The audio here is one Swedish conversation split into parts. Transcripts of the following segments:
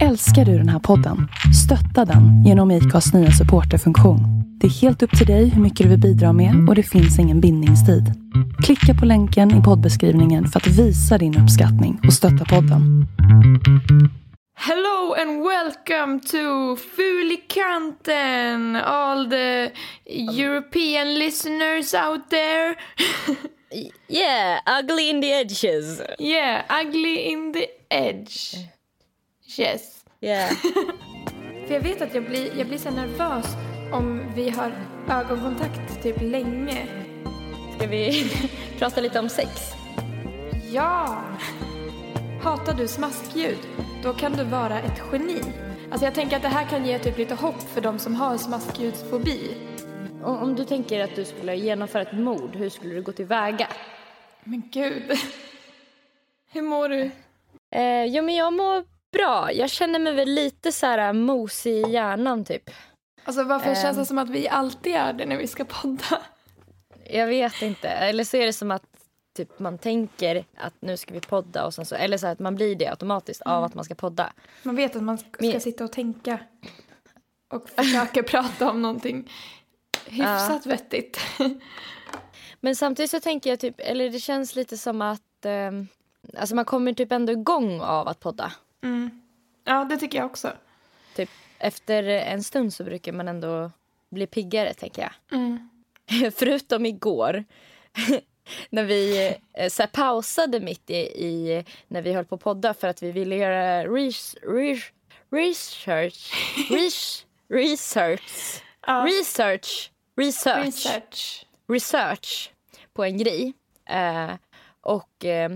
Älskar du den här podden? Stötta den genom IKAs nya supporterfunktion. Det är helt upp till dig hur mycket du vill bidra med och det finns ingen bindningstid. Klicka på länken i poddbeskrivningen för att visa din uppskattning och stötta podden. Hello and welcome to Fulikanten, all the European listeners out there. Yeah, ugly in the edges. yeah, ugly in the edge. Yes. Yeah. För jag vet att jag blir, jag blir så nervös om vi har ögonkontakt typ länge. Ska vi prata lite om sex? Ja! Hatar du smaskljud? Då kan du vara ett geni. Alltså jag tänker att det här kan ge typ lite hopp för de som har smaskljudsfobi. Om, om du tänker att du skulle genomföra ett mord, hur skulle du gå tillväga? Men gud. Hur mår du? Eh, jo, men jag mår bra. Jag känner mig väl lite så här mosig i hjärnan typ. Alltså varför Ehm. känns det som att vi alltid är det när vi ska podda? Jag vet inte. Eller så är det som att typ, man tänker att nu ska vi podda och så, eller så att man blir det automatiskt av att man ska podda. Man vet att man ska, Men- sitta och tänka och försöka prata om någonting hyfsat vettigt. Men samtidigt så tänker jag typ, eller det känns lite som att ehm, alltså man kommer typ ändå igång av att podda. Ja, det tycker jag också. Typ efter en stund så brukar man ändå bli piggare tänker jag. Mm. Förutom igår när vi eh, så här, pausade mitt i, i när vi höll på att podda för att vi ville göra res, res, research, res, research, Ja. research, research, Research. research på en grej eh, och eh,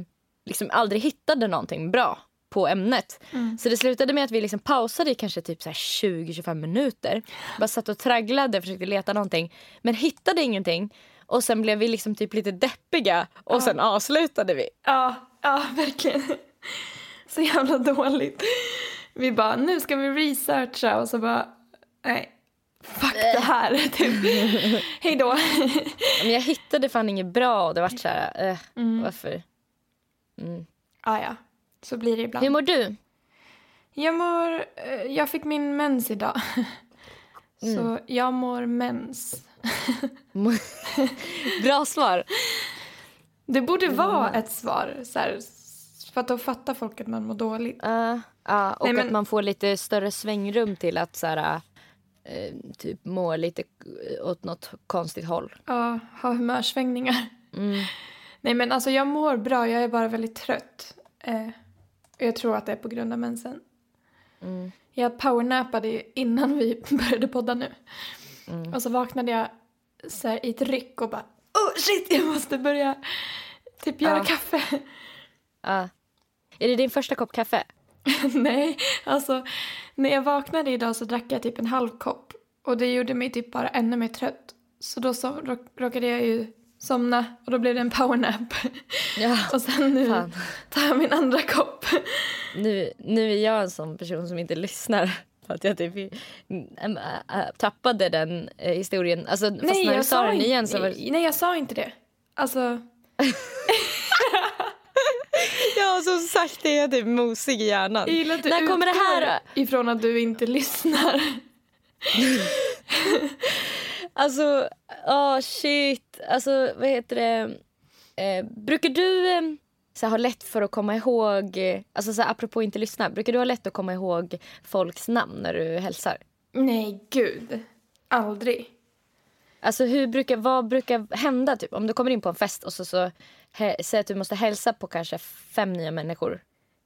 liksom aldrig hittade någonting bra på ämnet. Så det slutade med att vi liksom pausade i kanske typ så här 20-25 minuter. Bara satt och tragglade och försökte leta någonting. Men hittade ingenting. Och sen blev vi liksom typ lite deppiga och sen avslutade vi. Ja, ja, verkligen. Så jävla dåligt. Vi bara, nu ska vi researcha och så bara, nej, fuck det här. Typ. Hej då. Men jag hittade fan inget bra och det vart så här, eh, varför? Ah, ja, så blir det ibland. Hur mår du? Jag mår, eh, jag fick min mens idag. Så jag mår mens. Bra svar. Det borde vara ett svar, så här, för att då fattar folk att man mår dåligt. Uh, ja, och Nej, men- att man får lite större svängrum till att så här, eh, typ må lite eh, åt något konstigt håll. Ja, ha humörsvängningar. Mm. Nej men alltså jag mår bra, jag är bara väldigt trött. Jag tror att det är på grund av mensen. Mm. Jag powernappade innan vi började podda nu. Mm. Och så vaknade jag så i ett ryck och bara oh shit jag måste börja typ göra Ja. kaffe. Ja. Är det din första kopp kaffe? Nej, alltså när jag vaknade idag så drack jag typ en halv kopp. Och det gjorde mig typ bara ännu mer trött. Så då så, råk- råkade jag ju somna och då blev det en powernap. Ja. Och sen nu Fan. tar jag min andra kopp. Nu, nu är jag en sån person som inte lyssnar. För att jag typ tappade den eh, historien. Alltså, fast när du sa den igen så var Nej, jag sa inte det. Alltså, Ja, som sagt är jag typ mosig i hjärnan. jag När kommer det här ifrån att du inte lyssnar. Alltså, åh shit. Alltså, vad heter det? Eh, brukar du eh, så här, ha lätt för att komma ihåg, eh, alltså så här, apropå inte lyssna, brukar du ha lätt att komma ihåg folks namn när du hälsar? Nej, gud. Aldrig. Alltså hur brukar, vad brukar hända typ? Om du kommer in på en fest och så, så he, säg att du måste hälsa på kanske fem nya människor.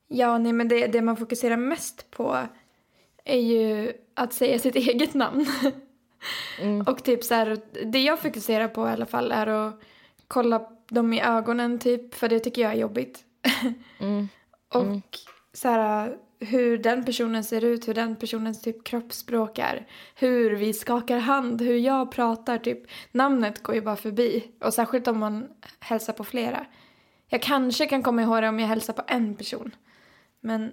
Ja, nej, men det, det man fokuserar mest på är ju att säga sitt eget namn. Och typ så här, det jag fokuserar på i alla fall är att kolla dem i ögonen typ, för det tycker jag är jobbigt. Och så här, hur den personen ser ut, hur den personens typ kroppsspråk är. Hur vi skakar hand, hur jag pratar, typ. Namnet går ju bara förbi. Och särskilt om man hälsar på flera. Jag kanske kan komma ihåg det om jag hälsar på en person. Men,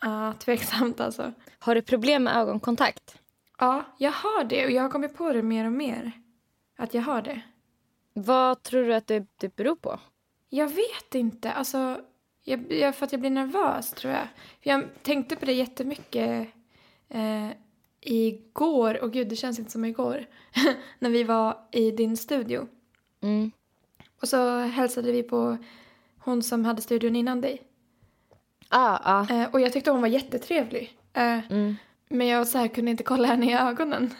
ja, tveksamt alltså. Har du problem med ögonkontakt? Ja, jag har det och jag har kommit på det mer och mer. Att jag har det. Vad tror du att det, det beror på? Jag vet inte, alltså Jag, jag, för att jag blir nervös, tror jag. Jag tänkte på det jättemycket eh, igår. Och gud, det känns inte som igår. när vi var i din studio. Mm. Och så hälsade vi på hon som hade studion innan dig. Ah, ah. Eh, och jag tyckte hon var jättetrevlig. Eh, Mm. Men jag så här kunde inte kolla henne i ögonen.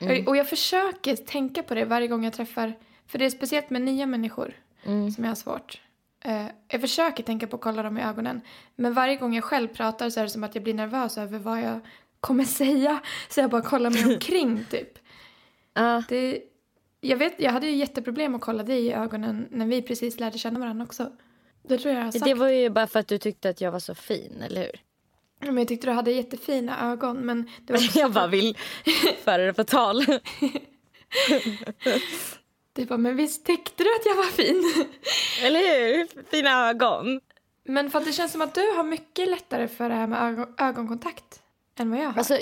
Mm. Och jag försöker tänka på det varje gång jag träffar, för det är speciellt med nya människor Mm. som jag har svårt. Eh, jag försöker tänka på att kolla dem i ögonen. Men varje gång jag själv pratar så är det som att jag blir nervös över vad jag kommer säga. Så jag bara kollar mig omkring typ. Ah. Det, jag, vet, jag hade ju jätteproblem att kolla dig i ögonen när vi precis lärde känna varandra också. Det tror jag jag har sagt. Det var ju bara för att du tyckte att jag var så fin, eller hur? Men jag tyckte du hade jättefina ögon. Men det var också Jag bara vill föra det på tal. Du bara, men visst tyckte du att jag var fin? Eller hur? Fina ögon. Men för det känns som att du har mycket lättare för det här med ögon, ögonkontakt än vad jag har. Alltså,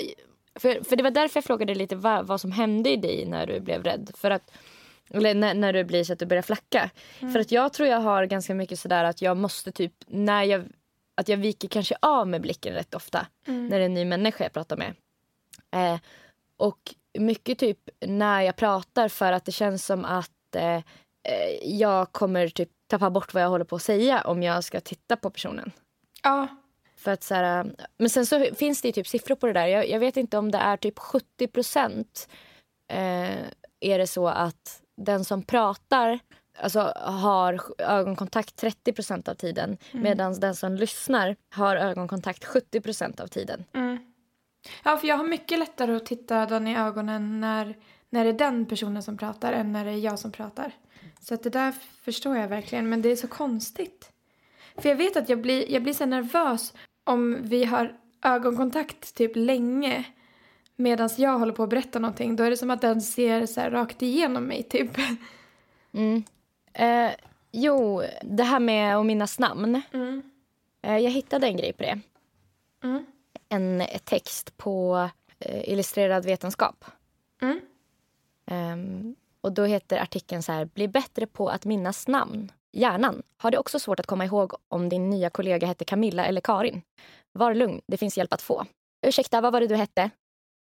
för, för det var därför jag frågade lite vad, vad som hände i dig när du blev rädd. För att, eller när, när du blir så att du börjar flacka. För att jag tror jag har ganska mycket sådär att jag måste typ, när jag, att jag viker kanske av med blicken rätt ofta. Mm. När det är en ny människa jag pratar med. Eh, och mycket typ när jag pratar för att det känns som att eh, eh, jag kommer typ tappa bort vad jag håller på att säga om jag ska titta på personen. Ja, För att så här, men sen så finns det ju typ siffror på det där. Jag, jag vet inte om det är typ 70 procent eh, är det så att den som pratar alltså, har ögonkontakt 30 procent av tiden medan den som lyssnar har ögonkontakt 70 procent av tiden. mm. ja, för jag har mycket lättare att titta den i ögonen när, när det är den personen som pratar än när det är jag som pratar. Så att det där förstår jag verkligen, men det är så konstigt. För jag vet att jag blir, jag blir så nervös om vi har ögonkontakt typ länge medan jag håller på att berätta någonting. Då är det som att den ser så rakt igenom mig typ. Mm. Eh, jo, det här med att minnas namn. Mm. Eh, jag hittade en grej på det. Mm. En text på eh, Illustrerad vetenskap. Mm. Ehm, och då heter artikeln så här, bli bättre på att minnas namn. Hjärnan. Har du också svårt att komma ihåg om din nya kollega hette Camilla eller Karin? Var lugn, det finns hjälp att få. Ursäkta, vad var det du hette?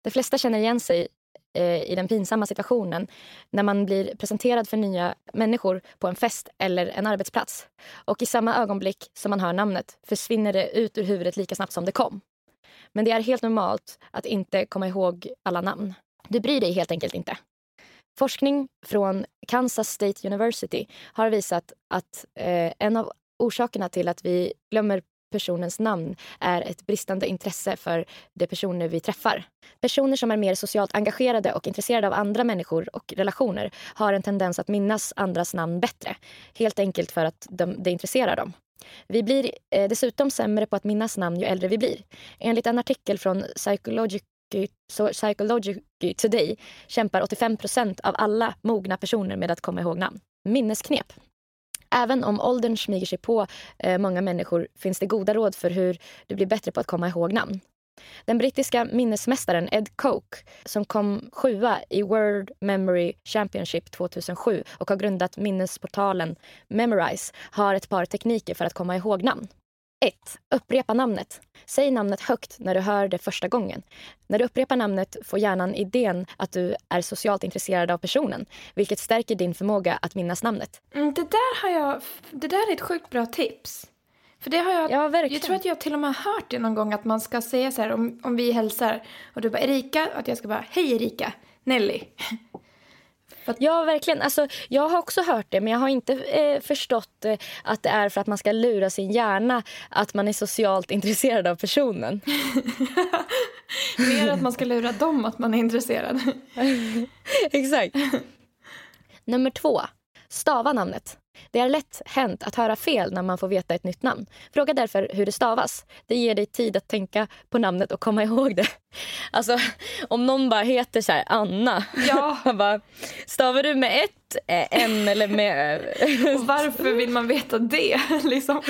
De flesta känner igen sig eh, i den pinsamma situationen när man blir presenterad för nya människor på en fest eller en arbetsplats. Och i samma ögonblick som man hör namnet försvinner det ut ur huvudet lika snabbt som det kom. Men det är helt normalt att inte komma ihåg alla namn. Du bryr dig helt enkelt inte. Forskning från Kansas State University har visat att eh, en av orsakerna till att vi glömmer personens namn är ett bristande intresse för de personer vi träffar. Personer som är mer socialt engagerade och intresserade av andra människor och relationer har en tendens att minnas andras namn bättre. Helt enkelt för att de, det intresserar dem. Vi blir eh, dessutom sämre på att minnas namn ju äldre vi blir. Enligt en artikel från Psychology, Psychology Today kämpar 85 procent av alla mogna personer med att komma ihåg namn. Minnesknep. Även om åldern smyger sig på eh, många människor finns det goda råd för hur du blir bättre på att komma ihåg namn. Den brittiska minnesmästaren Ed Coke, som kom sjua i World Memory Championship 2007 och har grundat minnesportalen Memorize, har ett par tekniker för att komma ihåg namn. 1. Upprepa namnet. Säg namnet högt när du hör det första gången. När du upprepar namnet får hjärnan idén att du är socialt intresserad av personen, vilket stärker din förmåga att minnas namnet. Mm, det där har jag... Det där är ett sjukt bra tips. För det har jag... Ja, verkligen. Jag tror att jag till och med har hört det någon gång att man ska säga så här om, om vi hälsar och du bara Erika, att jag ska bara hej Erika, Nelly. Ja, verkligen. Alltså, jag har också hört det, men jag har inte eh, förstått eh, att det är för att man ska lura sin hjärna att man är socialt intresserad av personen. Mer att man ska lura dem att man är intresserad. Exakt. Nummer två. Stava namnet. Det är lätt hänt att höra fel när man får veta ett nytt namn. Fråga därför hur det stavas. Det ger dig tid att tänka på namnet och komma ihåg det. Alltså, om någon bara heter så här Anna. Ja. Bara, stavar du med ett eh, N eller med... Och varför vill man veta det? liksom.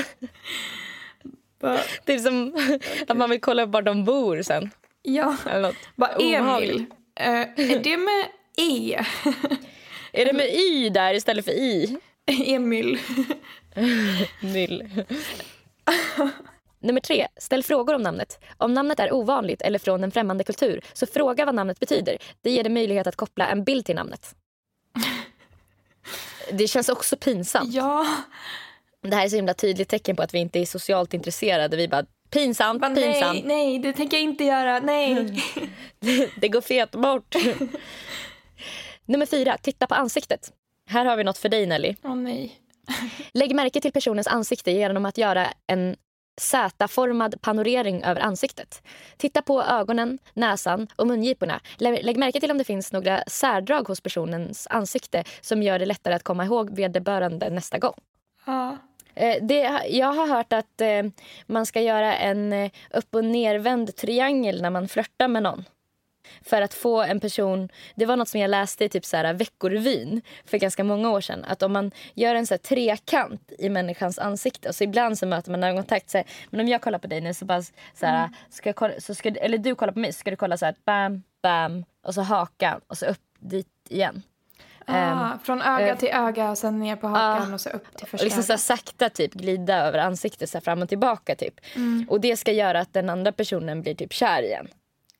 Bara, Det är som att man vill kolla upp var de bor sen. ja, Eller något. bara Emil. Eh, är det med E? Är det med Y där istället för I? Emil. Myll. Nummer tre, ställ frågor om namnet. Om namnet är ovanligt eller från en främmande kultur så fråga vad namnet betyder. Det ger dig möjlighet att koppla en bild till namnet. Det känns också pinsamt. Ja. Det här är så himla tydligt tecken på att vi inte är socialt intresserade. Vi bara pinsamt, Bara, pinsamt. nej, nej, det tänker jag inte göra. Nej. Det går fet bort. Nummer fyra, titta på ansiktet. Här har vi något för dig Nelly. Åh nej. Lägg märke till personens ansikte genom att göra en Z-formad panorering över ansiktet. Titta på ögonen, näsan och mungiporna. Lä- Lägg märke till om det finns några särdrag hos personens ansikte som gör det lättare att komma ihåg vederbörande nästa gång. Ja. Eh, Det, jag har hört att eh, man ska göra en eh, upp och nervänd triangel när man flörtar med någon. För att få en person... Det var något som jag läste i typ så här Veckorevyn för ganska många år sedan. Att om man gör en så här trekant i människans ansikte och så ibland så möter man ögonkontakt. Så här, men om jag kollar på dig nu så bara så här, ska jag kolla, så ska, eller du kollar på mig så ska du kolla så här bam, bam och så hakan och så upp dit igen. Ah, från öga eh, till öga och sen ner på hakan och så upp till första liksom så här sakta typ glida över ansiktet så här fram och tillbaka typ. Och det ska göra att den andra personen blir typ kär igen.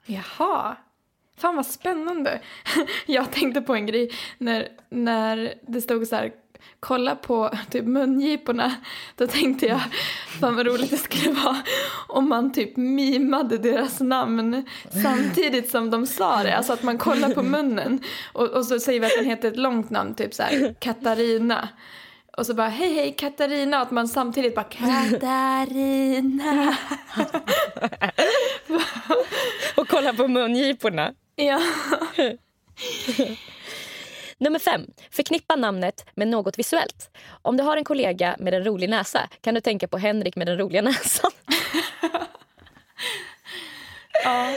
Jaha. Fan vad spännande. Jag tänkte på en grej när, när det stod så här kolla på typ mungiporna. Då tänkte jag fan vad roligt det skulle vara om man typ mimade deras namn samtidigt som de sa det. Alltså att man kollar på munnen och, och så säger vi att den heter ett långt namn, typ så här Katarina. Och så bara hej hej Katarina och att man samtidigt bara Katarina. Och kolla på mungiporna. Ja. Nummer fem. Förknippa namnet med något visuellt. Om du har en kollega med en rolig näsa kan du tänka på Henrik med den roliga näsan. ja.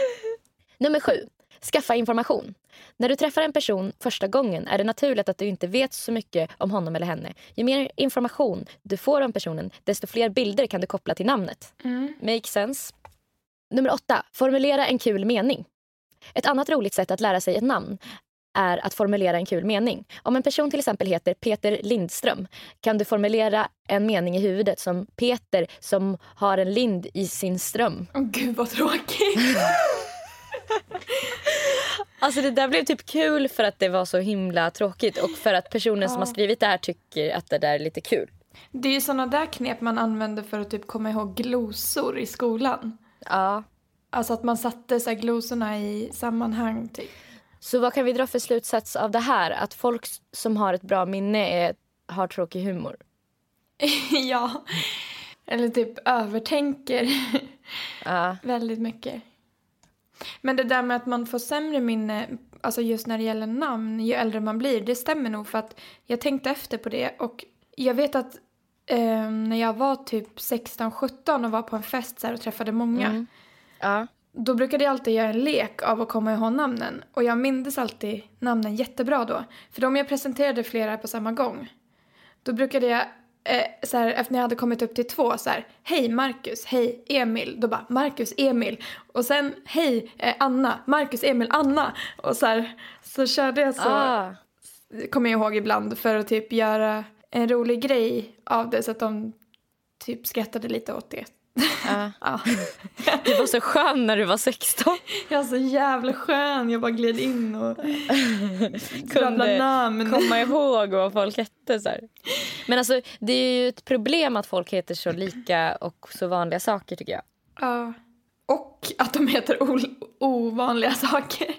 Nummer sju. Skaffa information. När du träffar en person första gången är det naturligt att du inte vet så mycket om honom eller henne. Ju mer information du får om personen, desto fler bilder kan du koppla till namnet. Mm. Make sense. Nummer åtta. Formulera en kul mening. Ett annat roligt sätt att lära sig ett namn är att formulera en kul mening. Om en person till exempel heter Peter Lindström kan du formulera en mening i huvudet som Peter som har en lind i sin ström. Åh gud vad tråkigt. Alltså det där blev typ kul för att det var så himla tråkigt och för att personen som har skrivit det här tycker att det där är lite kul. Det är ju såna där knep man använder för att typ komma ihåg glosor i skolan. Ja. Alltså att man satte så här glosorna i sammanhang typ. Så vad kan vi dra för slutsats av det här? Att folk som har ett bra minne är, har tråkig humor? ja. Eller typ övertänker Ja. väldigt mycket. Men det där med att man får sämre minne, alltså just när det gäller namn, ju äldre man blir, det stämmer nog för att jag tänkte efter på det och jag vet att eh, när jag var typ 16-17 och var på en fest så här och träffade många Mm. Ja. Då brukade jag alltid göra en lek av att komma ihåg namnen. Och jag mindes alltid namnen jättebra då. För om jag presenterade flera på samma gång. Då brukade jag, eh, så här, efter när jag hade kommit upp till två så här. Hej Marcus, hej Emil. Då bara Marcus, Emil. Och sen hej eh, Anna, Marcus, Emil, Anna. Och så här, så körde jag så. Ah. Kommer jag ihåg ibland för att typ göra en rolig grej av det. Så att de typ skrattade lite åt det. Ja. Du var så skön när du var 16. Jag var så jävla skön. Jag bara gled in och rabblade namn. komma ihåg vad folk hette. Så här. Men alltså, det är ju ett problem att folk heter så lika och så vanliga saker tycker jag. Ja. Och att de heter ovanliga saker.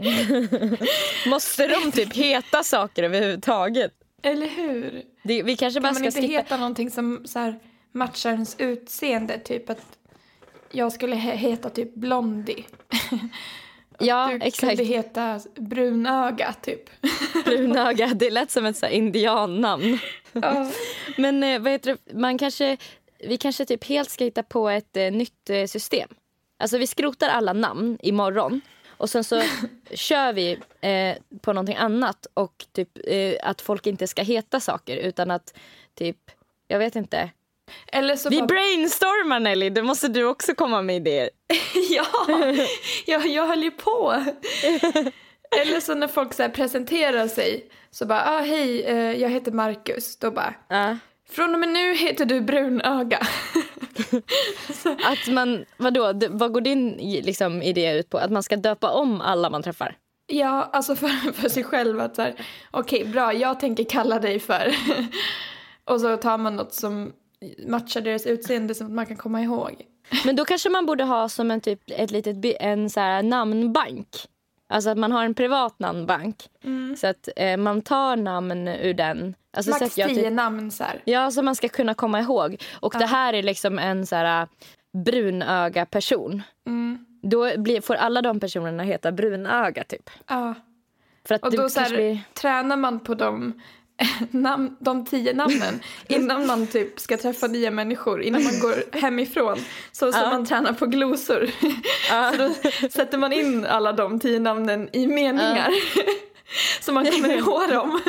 Måste de typ heta saker överhuvudtaget? Eller hur? Det, vi kanske bara Kan man ska inte skippa... heta någonting som så här, matchar ens utseende? Typ att jag skulle he- heta typ Blondie. Ja, du exakt. kunde heta Brunöga typ. Brunöga, det lät som ett så här indiannamn. Ja. Men eh, vad heter det? Man kanske, vi kanske typ helt ska hitta på ett eh, nytt eh, system. Alltså vi skrotar alla namn imorgon och sen så kör vi eh, på någonting annat och typ att folk inte ska heta saker utan att typ, jag vet inte. Eller så Vi bara, brainstormar Nelly, det måste du också komma med idéer. ja, jag, jag höll ju på. Eller så när folk så presenterar sig så bara, ah, hej, eh, jag heter Marcus. Då bara, Ja. från och med nu heter du Brunöga. Att man, vadå, vad går din liksom, idé ut på? Att man ska döpa om alla man träffar? Ja, alltså för, för sig själv att så här, okej, bra, jag tänker kalla dig för. och så tar man något som matchar deras utseende som man kan komma ihåg. Men då kanske man borde ha som en, typ, ett litet, en så här namnbank. Alltså att man har en privat namnbank. Så att eh, man tar namn ur den. Alltså, så Max att jag tio typ, namn så här. Ja, så man ska kunna komma ihåg. Och det här är liksom en så här brunöga person. Mm. Då blir, får alla de personerna heta brunöga typ. Ja. För att Och då så här, blir... tränar man på de, namn, de tio namnen innan man typ ska träffa nya människor, innan man går hemifrån. Så som Ja. man tränar på glosor. Så då sätter man in alla de tio namnen i meningar. så man kommer ihåg dem.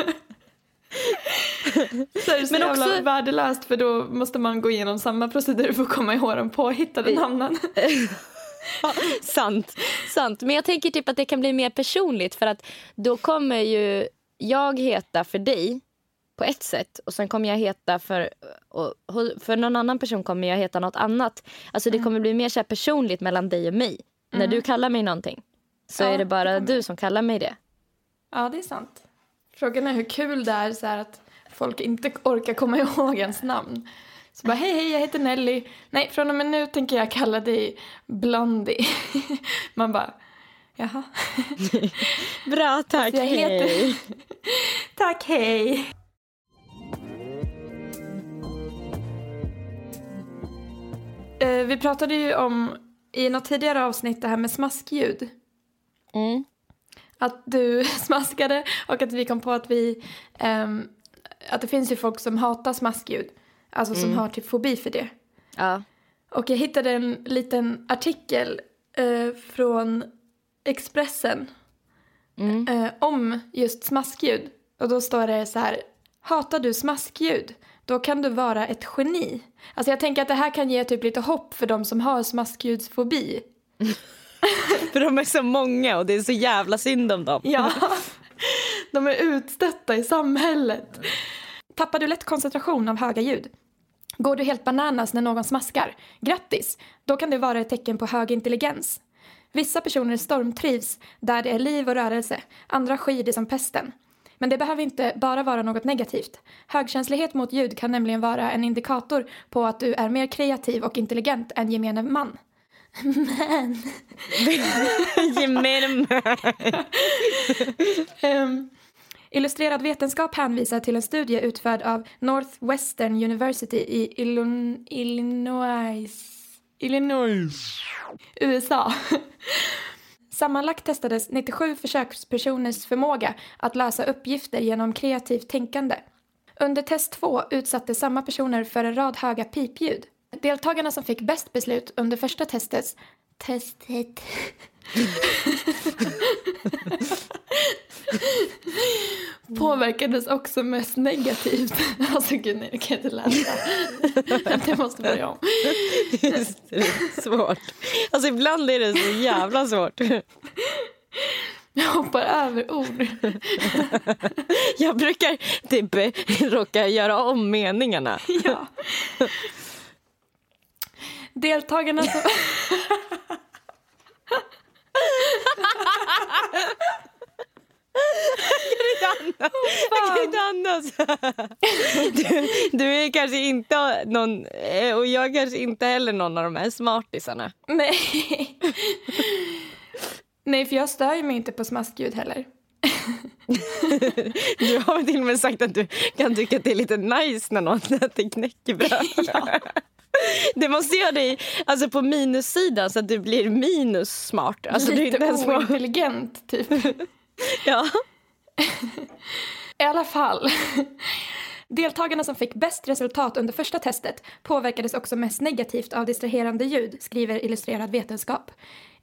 Så är det så Men jävla också- värdelöst för då måste man gå igenom samma procedur för att komma ihåg de påhittade namnen. sant, sant. Men jag tänker typ att det kan bli mer personligt för att då kommer ju jag heta för dig på ett sätt och sen kommer jag heta för, för någon annan person kommer jag heta något annat. Alltså Mm. det kommer bli mer så personligt mellan dig och mig. När du kallar mig någonting så Ja, är det bara det du som kallar mig det. Ja, det är sant. Frågan är hur kul det är så att folk inte orkar komma ihåg ens namn. Så bara, hej, hej, jag heter Nelly. Nej, från och med nu tänker jag kalla dig Blondie. Man bara, jaha. Bra, tack. jag heter- Tack, hej. Eh, vi pratade ju om i något tidigare avsnitt det här med smaskljud. Mm. Att du smaskade och att vi kom på att vi... ehm, att det finns ju folk som hatar smaskljud. Alltså som har typ fobi för det. Ja. Och jag hittade en liten artikel eh, från Expressen Mm. eh, om just smaskljud. Och då står det så här. Hatar du smaskljud? Då kan du vara ett geni. Alltså jag tänker att det här kan ge typ lite hopp för de som har smaskljudsfobi. För de är så många och det är så jävla synd om dem. Ja, de är utstötta i samhället. Tappar du lätt koncentration av höga ljud? Går du helt bananas när någon smaskar? Grattis! Då kan det vara ett tecken på hög intelligens. Vissa personer stormtrivs där det är liv och rörelse, andra skyr det som pesten. Men det behöver inte bara vara något negativt. Högkänslighet mot ljud kan nämligen vara en indikator på att du är mer kreativ och intelligent än gemene man. Men... Gemene man. Ehm, Illustrerad vetenskap hänvisar till en studie utförd av Northwestern University i Illinois, Illinois, USA. Sammanlagt testades 97 försökspersoners förmåga att lösa uppgifter genom kreativt tänkande. Under test 2 utsattes samma personer för en rad höga pipljud. Deltagarna som fick bäst beslut under första testet testet påverkades också mest negativt. Alltså gud nej, jag kan inte läsa. Jag måste börja om. Just det, det är svårt. Alltså ibland är det så jävla svårt. Jag hoppar över ord. Jag brukar typ råka göra om meningarna. Ja. Deltagarna som... Jag kan inte andas. Du, du är kanske inte någon, eh, och jag kanske inte heller någon av de här smartisarna. Nej. Nej, för jag stör mig inte på smaskljud heller. Du har till och med sagt att du kan tycka att det är lite nice när någon äter knäckebröd. Det måste göra dig alltså på minussidan så att du blir minus smart. Alltså, du är Lite inte ens smart. ointelligent, typ. Ja. I alla fall. Deltagarna som fick bäst resultat under första testet påverkades också mest negativt av distraherande ljud, skriver Illustrerad vetenskap.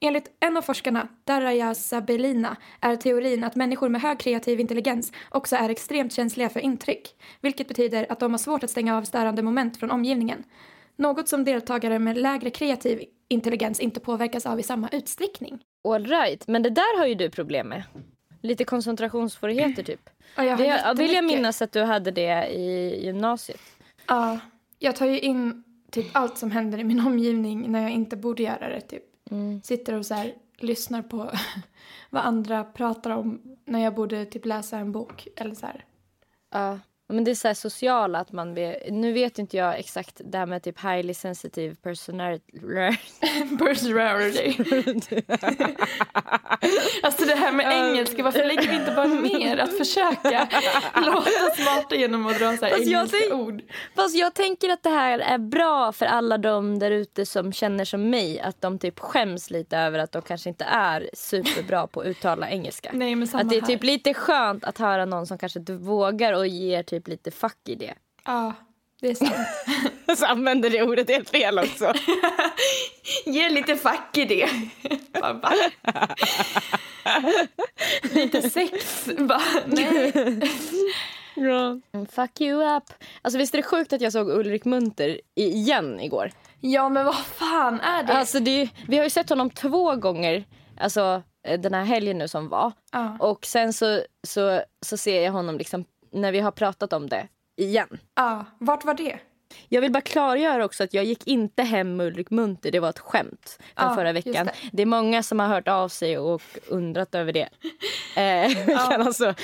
Enligt en av forskarna, Daraya Sabelina, är teorin att människor med hög kreativ intelligens också är extremt känsliga för intryck, vilket betyder att de har svårt att stänga av störande moment från omgivningen. Något som deltagare med lägre kreativ intelligens inte påverkas av i samma utsträckning. All right. Men det där har ju du problem med. lite koncentrationssvårigheter typ. Ja, jag Det vill jag minnas att du hade det i gymnasiet. Ja, jag tar ju in typ allt som händer i min omgivning när jag inte borde göra det. Typ. Sitter och så här, lyssnar på vad andra pratar om när jag borde typ läsa en bok. Eller så här. Ja. Men det är så här sociala att man nu vet inte jag exakt det här med typ highly sensitive personality. Personality. alltså det här med engelska, varför lägger vi inte bara ner att försöka låta smarta genom att dra så här Fast jag engelska tänk- ord? Fast jag tänker att det här är bra för alla de där ute som känner som mig. Att de typ skäms lite över att de kanske inte är superbra på att uttala engelska. Nej men samma Att det är här. typ lite skönt att höra någon som kanske inte vågar och ger typ lite fuck i det. Ja, det är sant. Så använder det ordet helt fel också. Ge lite fack i det. Bara, lite sex. Bara, nej. Ja. Fuck you up. Alltså visst är det sjukt att jag såg Ulrik Munter igen igår? Ja men vad fan är det? Alltså det, vi har ju sett honom två gånger, alltså eh, den här helgen nu som var. Ja. Och sen så, så, så ser jag honom liksom när vi har pratat om det igen. Ja, vart var det? Jag vill bara klargöra också att jag gick inte hem med Ulrik Munter. Det var ett skämt från Ja, förra veckan. det. Det. är många som har hört av sig och undrat över det. Eh, vi kan alltså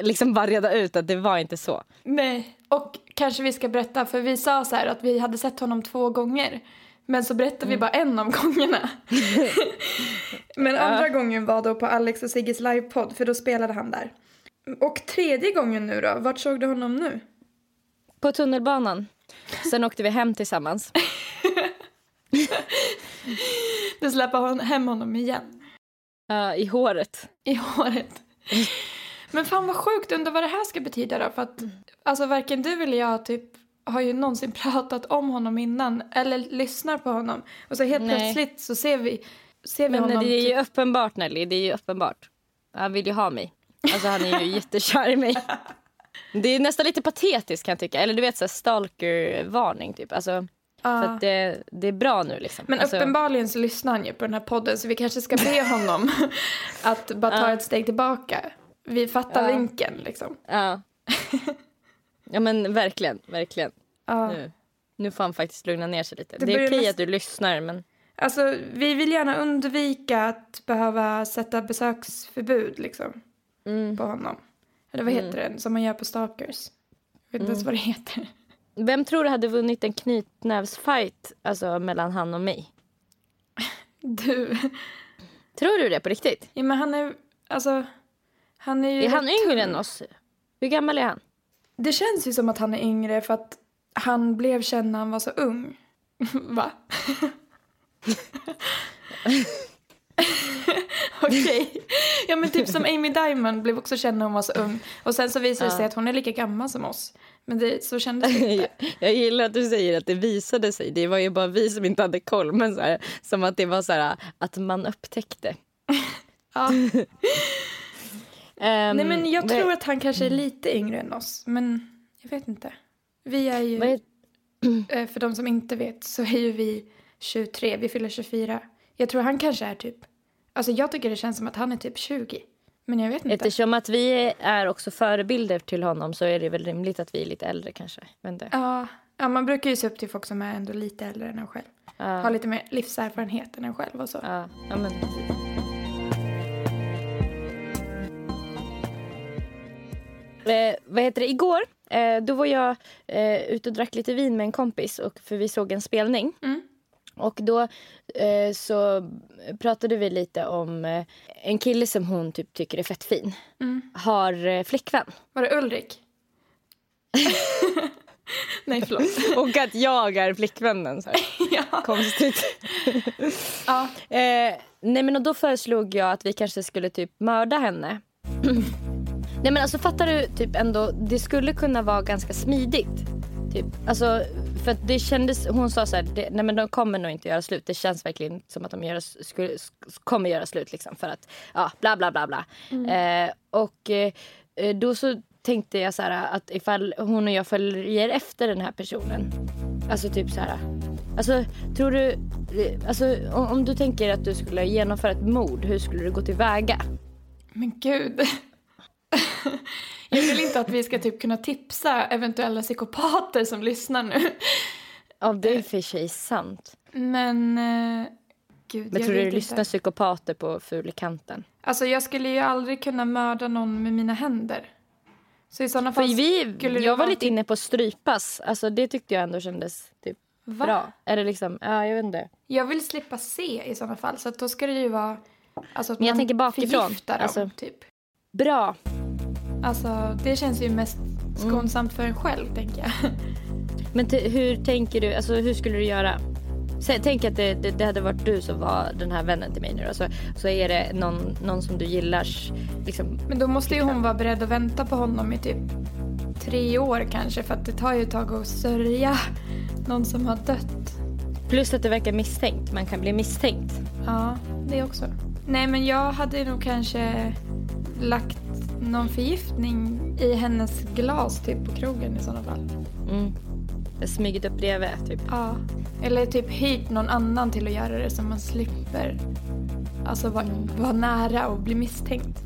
liksom bara reda ut att det var inte så. Nej. Och kanske vi ska berätta, för vi sa så här att vi hade sett honom två gånger. Men så berättade vi bara en av gångerna. men andra gången var då på Alex och Sigges livepodd, för då spelade han där. Och tredje gången nu då, vart såg du honom nu? På tunnelbanan. Sen åkte vi hem tillsammans. Du släpper hon hem honom igen. Ja, I håret. I håret. Men fan vad sjukt, undrar vad det här ska betyda då? För att alltså varken du eller jag typ har ju någonsin pratat om honom innan eller lyssnar på honom. Och så helt Nej. plötsligt så ser vi, ser vi Men honom det är ju typ, uppenbart Nelly, det är ju uppenbart. Han vill ju ha mig. Alltså han är ju jättekär i mig. Det är nästan lite patetiskt kan jag tycka. Eller du vet så stalker-varning typ. Alltså, Ja. För att det, det är bra nu liksom. Men alltså, uppenbarligen så lyssnar han ju på den här podden så vi kanske ska be honom att bara ta Ja. ett steg tillbaka. Vi fattar Ja. vinkeln liksom. Ja. ja men verkligen, verkligen. Nu, nu får han faktiskt lugna ner sig lite. Det Det, är okej näst- att du lyssnar men Alltså vi vill gärna undvika att behöva sätta besöksförbud liksom. Mm. på honom. Eller vad heter det som man gör på stalkers? Jag vet inte Mm. ens vad det heter. Vem tror du hade vunnit en knytnävsfight alltså, mellan han och mig? Du. Tror du det på riktigt? Ja men han är, alltså. Han är ju Är han yngre tung. än oss? Hur gammal är han? Det känns ju som att han är yngre för att han blev känd när han var så ung. Va? Okej. Ja men typ som Amy Diamond blev också känd när hon var så ung. Och sen så visade det sig Ja. att hon är lika gammal som oss. Men det, så kändes det inte. Jag gillar att du säger att det visade sig. Det var ju bara vi som inte hade koll. Men så här, som att det var så här, att man upptäckte. Ja. Ehm, Nej men jag tror att han kanske är lite yngre än oss. Men jag vet inte. Vi är ju, är- eh, för de som inte vet så är ju vi 23, vi fyller 24. Jag tror han kanske är typ, alltså jag tycker det känns som att han är typ 20. Men jag vet inte. Eftersom att vi är också förebilder till honom så är det väl rimligt att vi är lite äldre kanske. Ja, ja, man brukar ju se upp till folk som är ändå lite äldre än en själv. Ja. Har lite mer livserfarenhet än en själv och så. Ja, ja men. Eh, vad heter det? Igår eh, då var jag eh, ute och drack lite vin med en kompis och, för vi såg en spelning. Mm. Och då eh, så pratade vi lite om eh, en kille som hon typ tycker är fett fin. Mm. Har eh, flickvän. Var det Ulrik? Nej, förlåt. Och att jag är flickvännen. Så ja. Konstigt. ja. Eh, nej men och då föreslog jag att vi kanske skulle typ mörda henne. nej men alltså fattar du typ ändå, det skulle kunna vara ganska smidigt. Typ. Alltså, för det kändes, hon sa så här, det, nej men de kommer nog inte göra slut. Det känns verkligen som att de gör, skulle, sk- kommer göra slut liksom för att, ja bla bla bla bla. Eh, och eh, då så tänkte jag så här att ifall hon och jag följer efter den här personen. Alltså typ så här. Alltså tror du, alltså om, om du tänker att du skulle genomföra ett mord, hur skulle du gå tillväga? Men gud. Jag vill inte att vi ska typ kunna tipsa eventuella psykopater som lyssnar nu. Ja, det är för sig sant. Men... Eh, gud, Men jag tror du det lyssnar psykopater på Fulikanten? Alltså jag skulle ju aldrig kunna mörda någon med mina händer. Så i sådana För fall vi, skulle jag var lite inne på strypas. Alltså det tyckte jag ändå kändes typ Va? bra. Är det liksom, ja jag vet inte. Jag vill slippa se i sådana fall. Så då ska det ju vara... Alltså att Men jag man tänker bakifrån. dem, Alltså- typ. Bra. Alltså det känns ju mest Mm. skånsamt för en själv, tänker jag. Men hur tänker du, alltså hur skulle du göra? Sä- Tänk att det, det, det hade varit du som var den här vännen till mig nu då. Så, så är det någon, någon som du gillar. Liksom, Men då måste ju hon vara beredd att vänta på honom i typ tre år kanske. För att det tar ju ett tag att sörja någon som har dött. plus att det verkar misstänkt. Man kan bli misstänkt. Ja, det också. Nej, men jag hade nog kanske lagt någon förgiftning i hennes glas typ på krogen i sådana fall. Mm. Smugit upp bredvid typ. Ja. Eller typ hyrt någon annan till att göra det så man slipper alltså vara vara nära och bli misstänkt.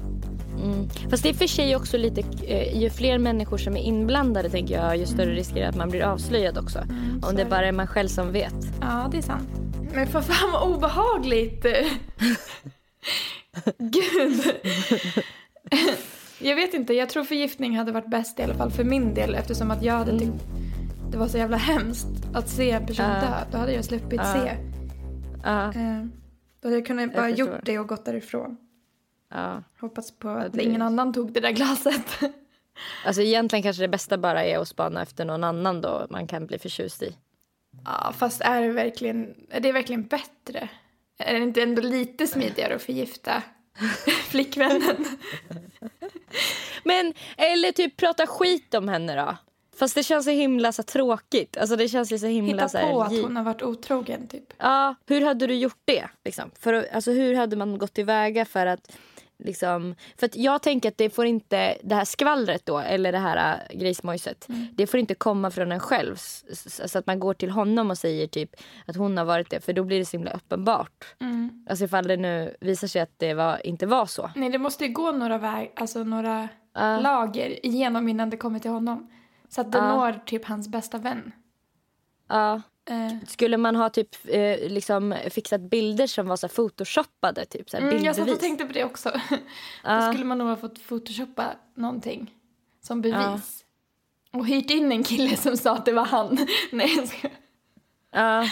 Mm. Fast det är för sig också lite, eh, ju fler människor som är inblandade tänker jag, ju större risk är det att man blir avslöjad också. Mm, Om det bara är man själv som vet. Ja, det är sant. Men för fan vad obehagligt! Gud! jag vet inte, jag tror förgiftning hade varit bäst i alla fall för min del eftersom att jag hade tyckt det var så jävla hemskt att se en person Ja. dö. Då hade jag sluppit Ja. se. Eh, Då hade jag kunnat bara förstår. gjort det och gått därifrån. ja. Hoppas på att det- ingen annan tog det där glaset. Alltså egentligen kanske det bästa bara är att spana efter någon annan då man kan bli förtjust i. ja, fast är det verkligen, är det verkligen bättre? Är det inte ändå lite smidigare att förgifta flickvännen? Men, eller typ prata skit om henne då. Fast det känns så himla så tråkigt. Alltså det känns ju så himla Hitta så här, på att hon har varit otrogen typ. Ja, hur hade du gjort det? Liksom? För, alltså, hur hade man gått tillväga för att... Liksom, för jag tänker att det får inte, det här skvallret då, eller det här äh, grismojset, det får inte komma från en själv. Så att man går till honom och säger typ att hon har varit det, för då blir det så himla uppenbart. Mm. Alltså ifall det nu visar sig att det var, inte var så. Nej, det måste gå några väg, alltså några Ja. lager igenom innan det kommer till honom. Så att det Ja. når typ hans bästa vän. Ja. Eh, Skulle man ha typ eh, liksom fixat bilder som var så photoshoppade, typ så här mm, jag satt och tänkte på det också. Då skulle man nog ha fått photoshoppa någonting som bevis. Och hyrt in en kille som sa att det var han. Nej, jag skojar. Ja.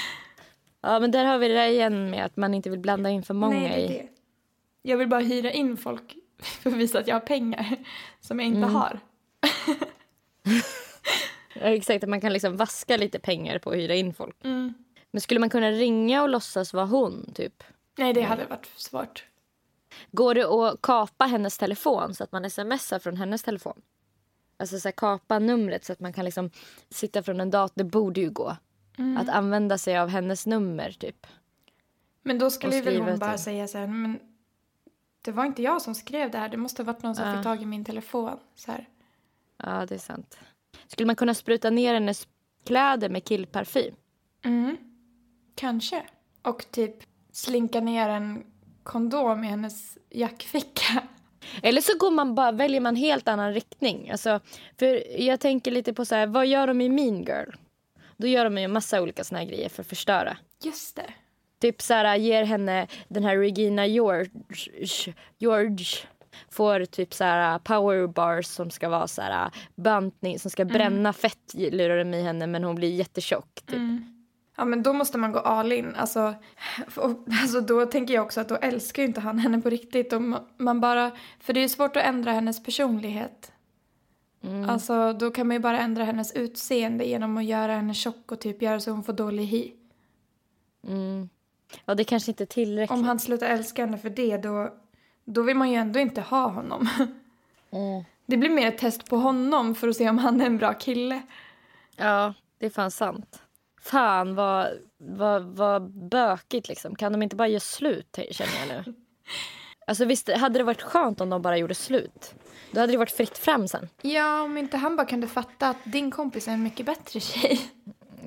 ja, men där har vi det där igen med att man inte vill blanda in för många Nej, det är det. Jag vill bara hyra in folk för att visa att jag har pengar som jag inte Mm. har. Ja, exakt, att man kan liksom vaska lite pengar på att hyra in folk. Mm. Men skulle man kunna ringa och låtsas vara hon, typ? Nej, det hade varit svårt. Går det att kapa hennes telefon så att man smsar från hennes telefon? Alltså så här, kapa numret så att man kan liksom sitta från en dator. Det borde ju gå. Mm. Att använda sig av hennes nummer, typ. Men då skulle väl hon bara säga så här, men det var inte jag som skrev det här, det måste ha varit någon som Ja. fick tag i min telefon. Så här. Ja, det är sant. Skulle man kunna spruta ner hennes kläder med killparfym? Mm. Kanske. Och typ slinka ner en kondom i hennes jackficka. Eller så går man bara, väljer man helt annan riktning. Alltså, för jag tänker lite på så här, vad gör de i Mean Girl? Då gör de ju en massa olika såna grejer för att förstöra. Just det. Typ så här, ger henne den här Regina George, George får typ så här power bars som ska vara så här bantning som ska bränna fett lurar de i henne men hon blir jättetjock. Typ. Ja, men då måste man gå all in. Alltså, och, alltså då tänker jag också att då älskar inte han henne på riktigt. Om man bara, för det är svårt att ändra hennes personlighet. Alltså då kan man ju bara ändra hennes utseende genom att göra henne tjock och typ göra så hon får dålig hy. Mm. Ja det kanske inte är tillräckligt. Om han slutar älska henne för det då, då vill man ju ändå inte ha honom. Mm. Det blir mer ett test på honom för att se om han är en bra kille. Ja det är fan sant. Fan vad, vad, vad bökigt liksom. Kan de inte bara göra slut känner jag nu. Alltså visst hade det varit skönt om de bara gjorde slut. Då hade det varit fritt fram sen. Ja, om inte han bara kunde fatta att din kompis är en mycket bättre tjej.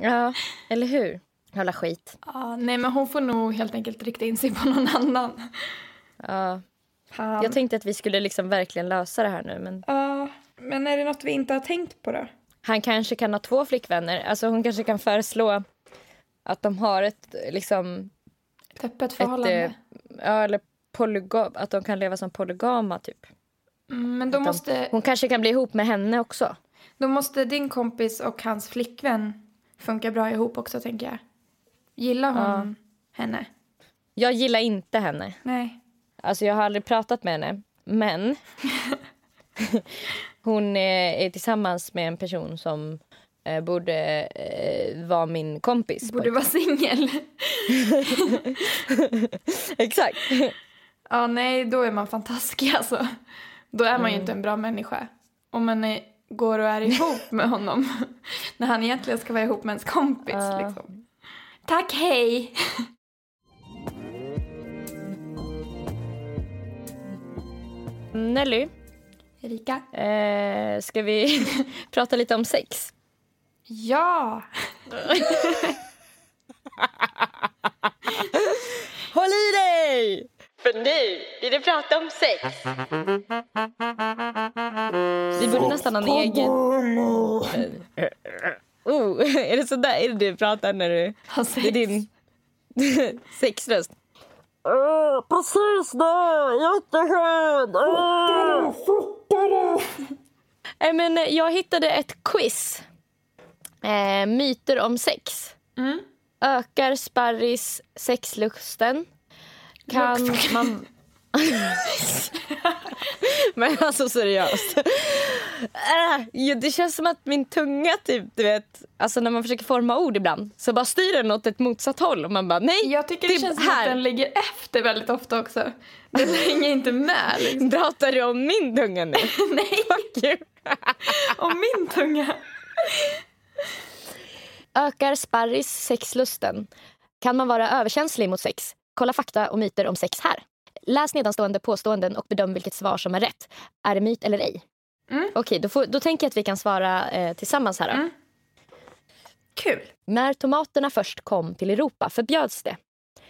Ja, eller hur? Jävla skit. Ja, nej men hon får nog helt enkelt rikta in sig på någon annan. Ja. Han. Jag tänkte att vi skulle liksom verkligen lösa det här nu. Men Ja, men är det något vi inte har tänkt på då? han kanske kan ha två flickvänner. Alltså hon kanske kan föreslå att de har ett liksom... Ett öppet Ett, förhållande? eh, ja, eller polygam, att de kan leva som polygama typ. Mm, men då de- måste, Hon kanske kan bli ihop med henne också. då måste din kompis och hans flickvän funka bra ihop också tänker jag. Gillar hon henne? Jag gillar inte henne. Nej. Alltså jag har aldrig pratat med henne. Men hon eh, är tillsammans med en person som eh, borde eh, vara min kompis. Borde vara singel. Exakt. ja, nej, då är man fantastisk alltså. Då är man ju inte en bra människa. Om man är, går och är ihop med honom. när han egentligen ska vara ihop med ens kompis Ja. liksom. Tack, hej! Nelly, Erika? eh, ska vi prata lite om sex? Ja! Håll i dig! För nu blir det prata om sex. Vi borde nästan ha en egen... Oh, är det så där är det du pratar när du... Ha Det är sex. din sexröst. Uh, precis det! Jätteskönt! Uh. men eh, jag hittade ett quiz. Eh, myter om sex. Mm. Ökar sparris sexlusten? Kan man... Men alltså seriöst. Äh, det känns som att min tunga typ, du vet, alltså när man försöker forma ord ibland så bara styr den åt ett motsatt håll och man bara nej, Jag tycker det Typ känns som här. att den ligger efter väldigt ofta också. Den hänger inte med liksom. pratar du om min tunga nu? Nej, Fuck you. om min tunga. Ökar sparris sexlusten? Kan man vara överkänslig mot sex? Kolla fakta och myter om sex här. Läs nedanstående påståenden och bedöm vilket svar som är rätt. Är det myt eller ej? Mm. Okej, då, får- då tänker jag att vi kan svara eh, tillsammans här. Mm. Kul. När tomaterna först kom till Europa förbjöds det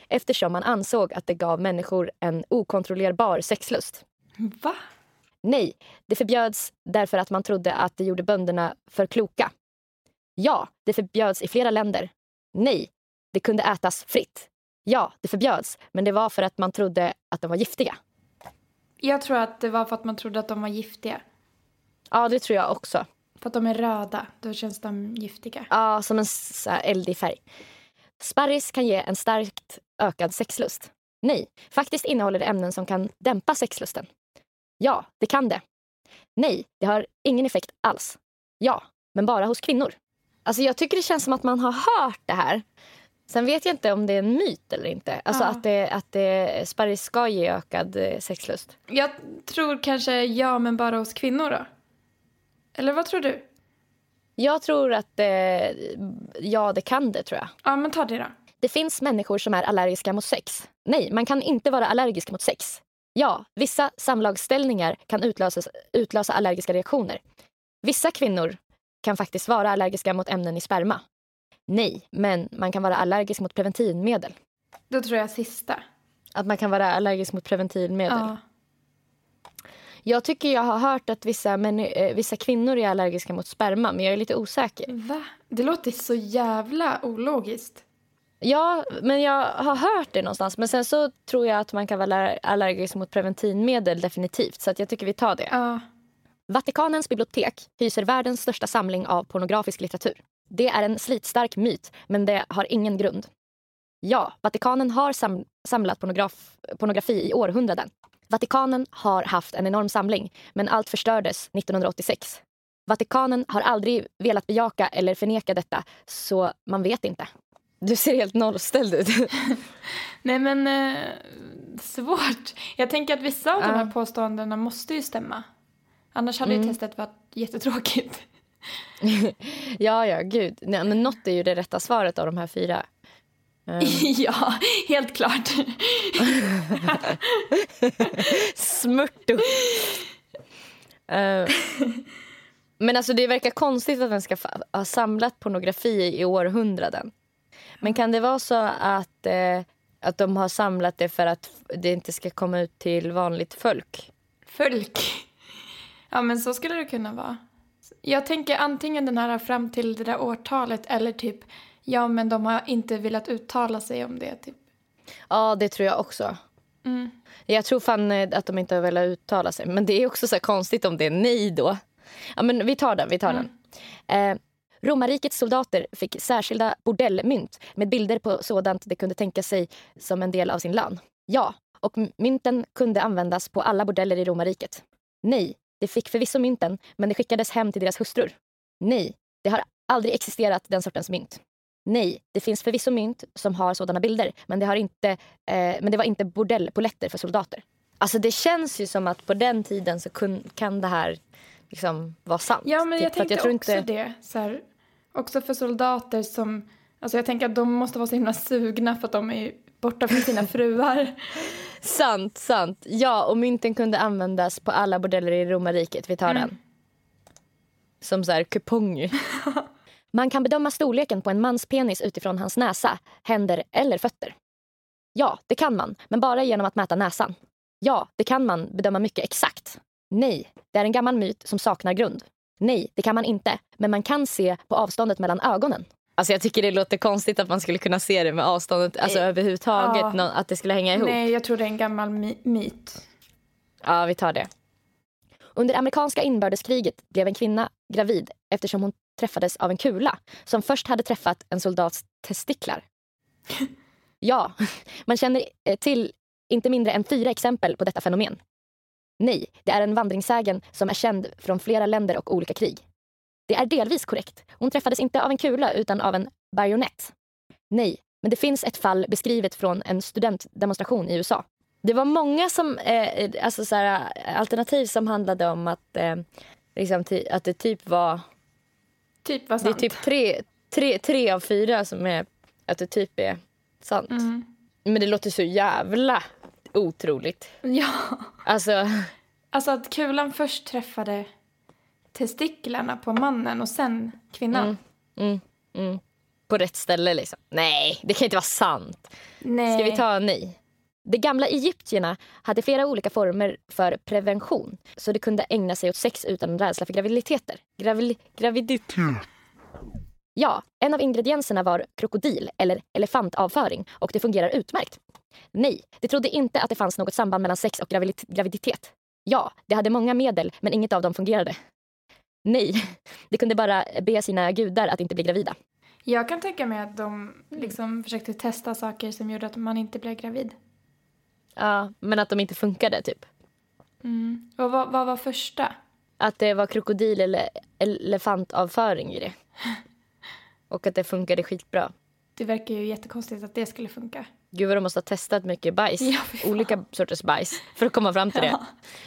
eftersom man ansåg att det gav människor en okontrollerbar sexlust. Va? Nej, det förbjöds därför att man trodde att det gjorde bönderna för kloka. Ja, det förbjöds i flera länder. Nej, det kunde ätas fritt. Ja, det förbjöds, men det var för att man trodde att de var giftiga. Jag tror att det var för att man trodde att de var giftiga. Ja, det tror jag också. För att de är röda, då känns de giftiga. Ja, som en så här eldig färg. Sparris kan ge en starkt ökad sexlust. Nej, faktiskt innehåller det ämnen som kan dämpa sexlusten. Ja, det kan det. Nej, det har ingen effekt alls. Ja, men bara hos kvinnor. Alltså jag tycker det känns som att man har hört det här. Sen vet jag inte om det är en myt eller inte. Alltså Ja. att, det, att det, sparris ska ge ökad eh, sexlust. Jag tror kanske ja, men bara hos kvinnor då. Eller vad tror du? Jag tror att eh, ja, det kan det tror jag. Ja, men ta det då. Det finns människor som är allergiska mot sex. Nej, man kan inte vara allergisk mot sex. Ja, vissa samlagsställningar kan utlösa, utlösa allergiska reaktioner. Vissa kvinnor kan faktiskt vara allergiska mot ämnen i sperma. Nej, men man kan vara allergisk mot preventivmedel. Då tror jag sista. Att man kan vara allergisk mot preventivmedel. Ja. Jag tycker jag har hört att vissa, män, eh, vissa kvinnor är allergiska mot sperma, men jag är lite osäker. Va? Det låter så jävla ologiskt. Ja, men jag har hört det någonstans. Men sen så tror jag att man kan vara aller- allergisk mot preventivmedel definitivt. Så att jag tycker vi tar det. Ja. Vatikanens bibliotek hyser världens största samling av pornografisk litteratur. Det är en slitstark myt, men det har ingen grund. Ja, Vatikanen har sam- samlat pornograf- pornografi i århundraden. Vatikanen har haft en enorm samling, men allt förstördes 1986. Vatikanen har aldrig velat bejaka eller förneka detta, så man vet inte. Du ser helt nollställd ut. Nej, men eh, svårt. Jag tänker att vissa av de här Ja. påståendena måste ju stämma. Annars hade ju Mm. testet varit jättetråkigt. ja, ja, gud. Nej, men något är ju det rätta svaret av de här fyra. Eh, ja, helt klart. Smörto. Eh, men alltså det verkar konstigt att den ska ha samlat pornografi i århundraden. Men kan det vara så att eh, Att de har samlat det för att det inte ska komma ut till vanligt folk. Folk. Ja, men så skulle det kunna vara. Jag tänker antingen den här fram till det där årtalet eller typ ja, men de har inte velat uttala sig om det. Typ. Ja, det tror jag också. Mm. Jag tror fan eh, att de inte har velat uttala sig. Men det är också så konstigt om det är nej då. Ja, men vi tar den. Vi tar Mm. den. Eh, Romarrikets soldater fick särskilda bordellmynt med bilder på sådant de kunde tänka sig som en del av sin lön. Ja, och mynten kunde användas på alla bordeller i romarriket. Nej, de fick förvisso mynten, men de skickades hem till deras hustrur. Nej, det har aldrig existerat den sortens mynt. Nej, det finns förvisso mynt som har sådana bilder, men det, har inte, eh, men det var inte bordellpoletter för soldater. Alltså det känns ju som att på den tiden så kun, kan det här liksom vara sant. Ja, men jag Typ, tänkte tror också det. Så här, också för soldater som... Alltså jag tänker att de måste vara så himla sugna för att de är borta från sina fruar. Sant, sant. Ja, och mynten kunde användas på alla bordeller i romarriket. Vi tar Mm. den. Som så här kuponger. Man kan bedöma storleken på en mans penis utifrån hans näsa, händer eller fötter. Ja, det kan man, men bara genom att mäta näsan. Ja, det kan man bedöma mycket exakt. Nej, det är en gammal myt som saknar grund. Nej, det kan man inte, men man kan se på avståndet mellan ögonen. Alltså jag tycker det låter konstigt att man skulle kunna se det med avståndet, alltså Nej. överhuvudtaget, Ja. att det skulle hänga ihop. Nej, jag tror det är en gammal my- myt. Ja, vi tar det. Under amerikanska inbördeskriget blev en kvinna gravid eftersom hon träffades av en kula som först hade träffat en soldats testiklar. Ja, man känner eh, till inte mindre än fyra exempel på detta fenomen. Nej, det är en vandringssägen som är känd från flera länder och olika krig. Det är delvis korrekt. Hon träffades inte av en kula utan av en bajonett. Nej, men det finns ett fall beskrivet från en studentdemonstration i USA. Det var många som, eh, alltså så här, alternativ som handlade om att, eh, liksom, att det typ var Typ vad det är sant. typ tre, tre, tre av fyra som är att det typ är sant. Mm. Men det låter så jävla otroligt. Ja. Alltså, Alltså att kulan först träffade testiklarna på mannen och sen kvinnan. Mm. mm, mm. På rätt ställe liksom. Nej, det kan inte vara sant. Nej. Ska vi ta nej? De gamla egyptierna hade flera olika former för prevention så de kunde ägna sig åt sex utan rädsla för graviditeter. Gravil, gravidit... Ja, en av ingredienserna var krokodil eller elefantavföring och det fungerar utmärkt. Nej, de trodde inte att det fanns något samband mellan sex och gravid- graviditet. Ja, de hade många medel men inget av dem fungerade. Nej, de kunde bara be sina gudar att inte bli gravida. Jag kan tänka mig att de liksom försökte testa saker som gjorde att man inte blev gravid. Ja, men att de inte funkade typ. Mm. Och vad, vad var första? Att det var krokodil eller elefantavföring i det. Och att det funkade skitbra. Det verkar ju jättekonstigt att det skulle funka. Gud vad de måste ha testat mycket bajs. Ja. Olika sorters bajs. För att komma fram till det. Ja.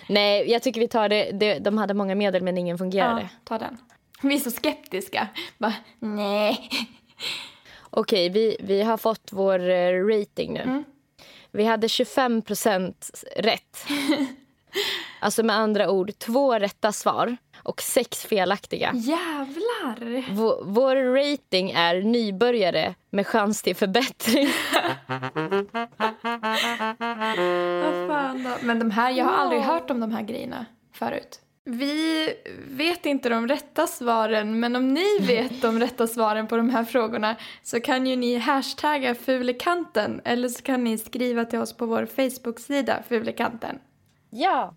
Nej, jag tycker vi tar det. det. De hade många medel men ingen fungerade. Ja, ta den. Vi är så skeptiska. Bara, nej. Okej, vi, vi har fått vår eh, rating nu. Mm. Vi hade 25 procent rätt. alltså med andra ord, två rätta svar och sex felaktiga. Jävlar! Vår, vår rating är nybörjare med chans till förbättring. Vad fan då? Men de här, jag har aldrig hört om de här grejerna förut. Vi vet inte de rätta svaren, men om ni vet de rätta svaren på de här frågorna så kan ju ni hashtagga Fulekanten eller så kan ni skriva till oss på vår Facebook-sida Fulekanten. ja.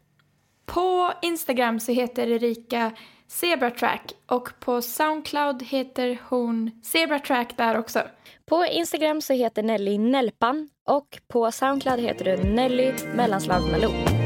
På Instagram så heter Erika Zebratrack och på Soundcloud heter hon Zebratrack där också. På Instagram så heter Nelly Nelpan och på Soundcloud heter du Nelly mellanslag Malou.